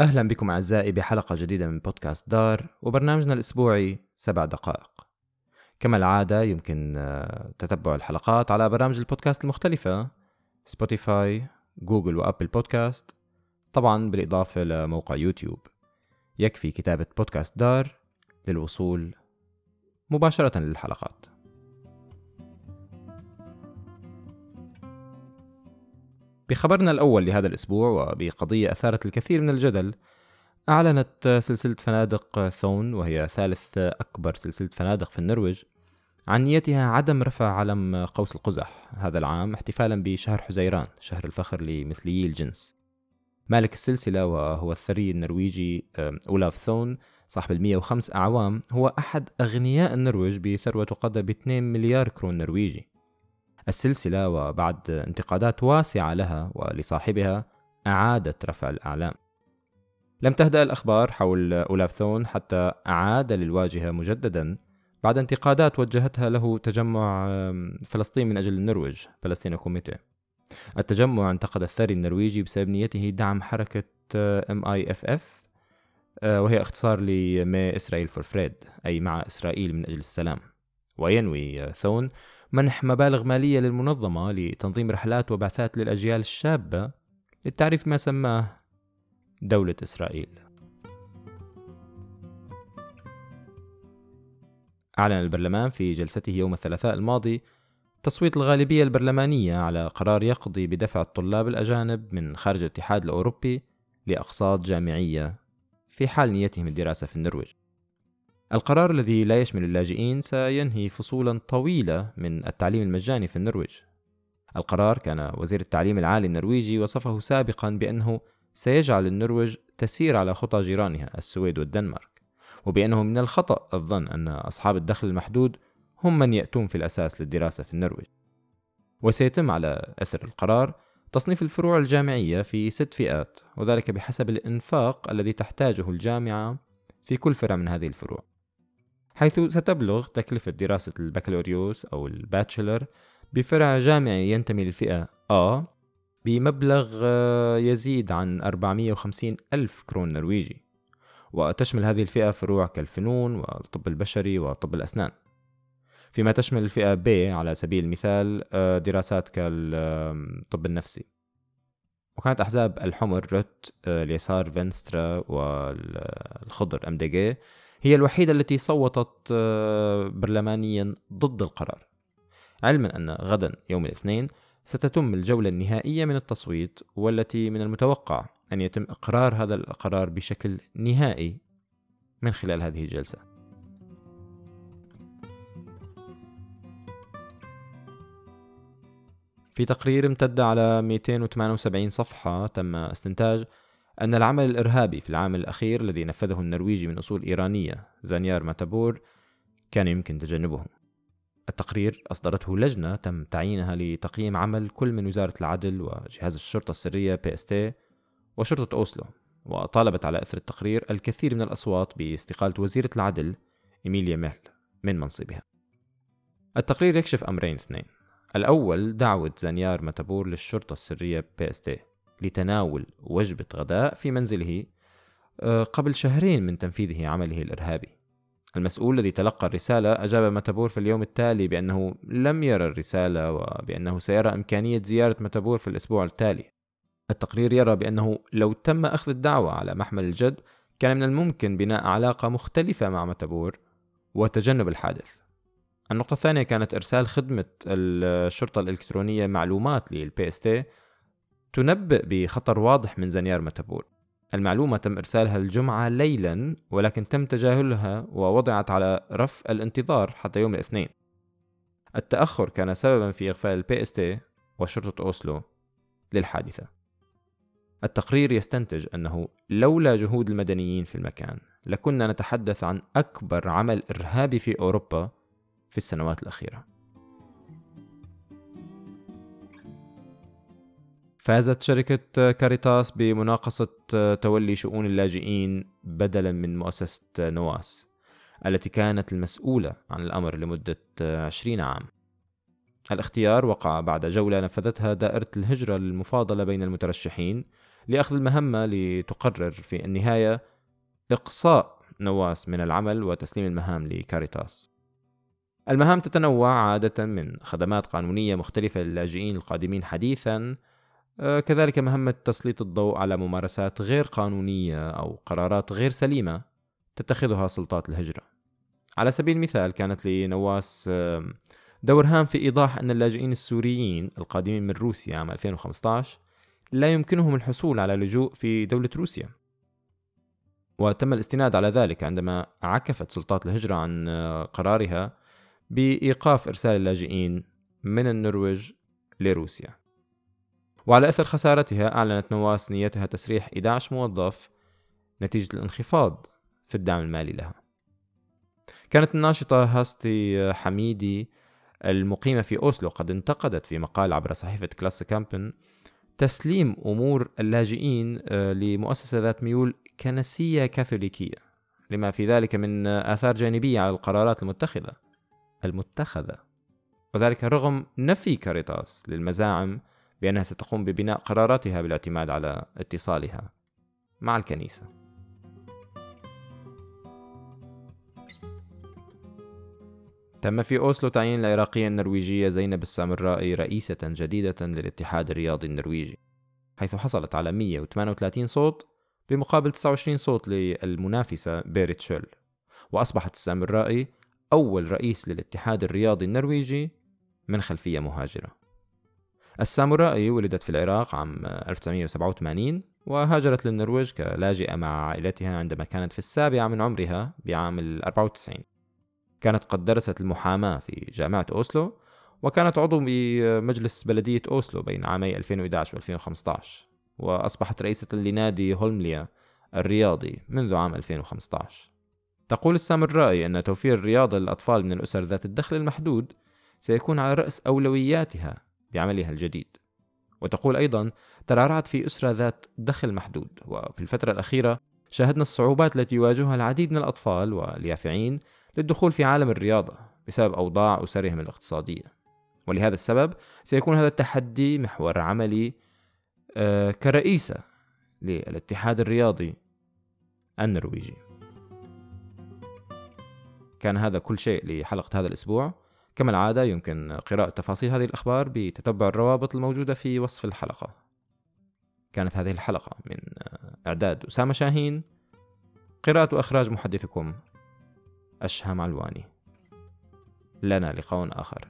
أهلا بكم أعزائي بحلقة جديدة من بودكاست دار وبرنامجنا الأسبوعي سبع دقائق. كما العادة يمكن آه، تتبع الحلقات على برامج البودكاست المختلفة سبوتيفاي جوجل وأبل بودكاست طبعا بالإضافة لموقع يوتيوب. يكفي كتابة بودكاست دار للوصول مباشرة للحلقات. بخبرنا الأول لهذا الأسبوع وبقضية أثارت الكثير من الجدل أعلنت سلسلة فنادق ثون وهي ثالث أكبر سلسلة فنادق في النرويج عن نيتها عدم رفع علم قوس القزح هذا العام احتفالا بشهر حزيران شهر الفخر لمثليي الجنس. مالك السلسلة وهو الثري النرويجي أولاف ثون صاحب ال 105 أعوام هو أحد أغنياء النرويج بثروة تقدر ب 2 مليار كرون نرويجي. السلسلة وبعد انتقادات واسعة لها ولصاحبها أعادت رفع الأعلام. لم تهدأ الأخبار حول أولاف ثون حتى أعاد للواجهة مجددا. بعد انتقادات وجهتها له تجمع فلسطين من أجل النرويج Palestinakomiteen التجمع انتقد الثري النرويجي بسبب نيته دعم حركة MIFF وهي اختصار ل Med Israel for fred أي مع إسرائيل من أجل السلام. وينوي ثون منح مبالغ مالية للمنظمة لتنظيم رحلات وبعثات للأجيال الشابة للتعريف ما سماه دولة إسرائيل. أعلن البرلمان في جلسته يوم الثلاثاء الماضي تصويت الغالبية البرلمانية على قرار يقضي بدفع الطلاب الأجانب من خارج الاتحاد الأوروبي لأقساط جامعية في حال نيتهم الدراسة في النرويج. القرار الذي لا يشمل اللاجئين سينهي فصولا طويلة من التعليم المجاني في النرويج. القرار كان وزير التعليم العالي النرويجي وصفه سابقا بأنه سيجعل النرويج تسير على خطى جيرانها السويد والدنمارك وبأنه من الخطأ الظن أن أصحاب الدخل المحدود هم من يأتون في الأساس للدراسة في النرويج. وسيتم على أثر القرار تصنيف الفروع الجامعية في ست فئات وذلك بحسب الإنفاق الذي تحتاجه الجامعة في كل فرع من هذه الفروع. حيث ستبلغ تكلفة دراسة البكالوريوس أو ال bachelor بفرع جامعي ينتمي للفئة A بمبلغ آه، يزيد عن 450 ألف كرون نرويجي. وتشمل هذه الفئة فروع كالفنون والطب البشري وطب الأسنان. فيما تشمل الفئة B على سبيل المثال آه، دراسات كالطب النفسي. وكانت أحزاب الحمر روت آه، اليسار فينسترا والخضر أم دي هي الوحيدة التي صوتت آه، برلمانيا ضد القرار. علما أن غدا يوم الاثنين ستتم الجولة النهائية من التصويت والتي من المتوقع أن يتم إقرار هذا القرار بشكل نهائي من خلال هذه الجلسة. في تقرير امتد على 278 صفحة تم استنتاج أن العمل الإرهابي في العام الأخير الذي نفذه النرويجي من أصول إيرانية زانيار ماتابور كان يمكن تجنبه التقرير أصدرته لجنة تم تعيينها لتقييم عمل كل من وزارة العدل وجهاز الشرطة السرية بي وشرطة أوسلو وطالبت على أثر التقرير الكثير من الأصوات باستقالة وزيرة العدل إيميليا ميل من منصبها. التقرير يكشف أمرين اثنين. الأول دعوة زانيار ماتابور للشرطة السرية بي لتناول وجبة غداء في منزله آه، قبل شهرين من تنفيذه عمله الإرهابي. المسؤول الذي تلقى الرسالة أجاب ماتابور في اليوم التالي بأنه لم يرى الرسالة وبأنه سيرى إمكانية زيارة ماتابور في الأسبوع التالي. التقرير يرى بأنه لو تم أخذ الدعوة على محمل الجد كان من الممكن بناء علاقة مختلفة مع ماتابور وتجنب الحادث. النقطة الثانية كانت إرسال خدمة الشرطة الإلكترونية معلومات لل PST تنبئ بخطر واضح من زنيار ماتابور المعلومة تم إرسالها الجمعة ليلا ولكن تم تجاهلها ووضعت على رف الانتظار حتى يوم الاثنين. التأخر كان سببا في إغفال ال PST وشرطة أوسلو للحادثة. التقرير يستنتج أنه لولا جهود المدنيين في المكان لكنا نتحدث عن أكبر عمل إرهابي في أوروبا في السنوات الأخيرة. فازت شركة كاريتاس بمناقصة تولي شؤون اللاجئين بدلا من مؤسسة نواس التي كانت المسؤولة عن الأمر لمدة 20 عام. الاختيار وقع بعد جولة نفذتها دائرة الهجرة المفاضلة بين المترشحين لأخذ المهمة لتقرر في النهاية إقصاء نواس من العمل وتسليم المهام لكاريتاس. المهام تتنوع عادة من خدمات قانونية مختلفة للاجئين القادمين حديثا كذلك مهمة تسليط الضوء على ممارسات غير قانونية أو قرارات غير سليمة تتخذها سلطات الهجرة. على سبيل المثال كانت لنواس دور هام في إيضاح أن اللاجئين السوريين القادمين من روسيا عام 2015 لا يمكنهم الحصول على لجوء في دولة روسيا. وتم الاستناد على ذلك عندما عكفت سلطات الهجرة عن آه، قرارها بإيقاف إرسال اللاجئين من النرويج لروسيا. وعلى أثر خسارتها أعلنت نواس نيتها تسريح 11 موظف نتيجة الانخفاض في الدعم المالي لها. كانت الناشطة هاستي حميدي المقيمة في أوسلو قد انتقدت في مقال عبر صحيفة Klassekampen تسليم أمور اللاجئين آه، لمؤسسة ذات ميول كنسية كاثوليكية لما في ذلك من آثار جانبية على القرارات المتخذة المتخذة. وذلك رغم نفي كاريتاس للمزاعم بأنها ستقوم ببناء قراراتها بالاعتماد على اتصالها مع الكنيسة. تم في أوسلو تعيين العراقية النرويجية زينب السامرائي رئيسة جديدة للاتحاد الرياضي النرويجي حيث حصلت على 138 صوت بمقابل 29 صوت للمنافسة بيريت شيل وأصبحت السامرائي أول رئيس للاتحاد الرياضي النرويجي من خلفية مهاجرة. السامورائي ولدت في العراق عام 1987 وهاجرت للنرويج كلاجئة مع عائلتها عندما كانت في السابعة من عمرها بعام 94 كانت قد درست المحاماة في جامعة أوسلو وكانت عضو بمجلس بلدية أوسلو بين عامي 2011 و 2015 وأصبحت رئيسة لنادي هولمليا الرياضي منذ عام 2015 تقول السامرائي أن توفير الرياضة للأطفال من الأسر ذات الدخل المحدود سيكون على رأس أولوياتها بعملها الجديد. وتقول أيضا ترعرعت في أسرة ذات دخل محدود. وفي الفترة الأخيرة شاهدنا الصعوبات التي يواجهها العديد من الأطفال واليافعين للدخول في عالم الرياضة بسبب أوضاع أسرهم الاقتصادية. ولهذا السبب سيكون هذا التحدي محور عملي آه، كرئيسة للاتحاد الرياضي النرويجي. كان هذا كل شيء لحلقة هذا الأسبوع. كما العادة يمكن قراءة تفاصيل هذه الأخبار بتتبع الروابط الموجودة في وصف الحلقة. كانت هذه الحلقة من إعداد أسامة شاهين قراءة وإخراج محدثكم أشهم علواني لنا لقاء آخر.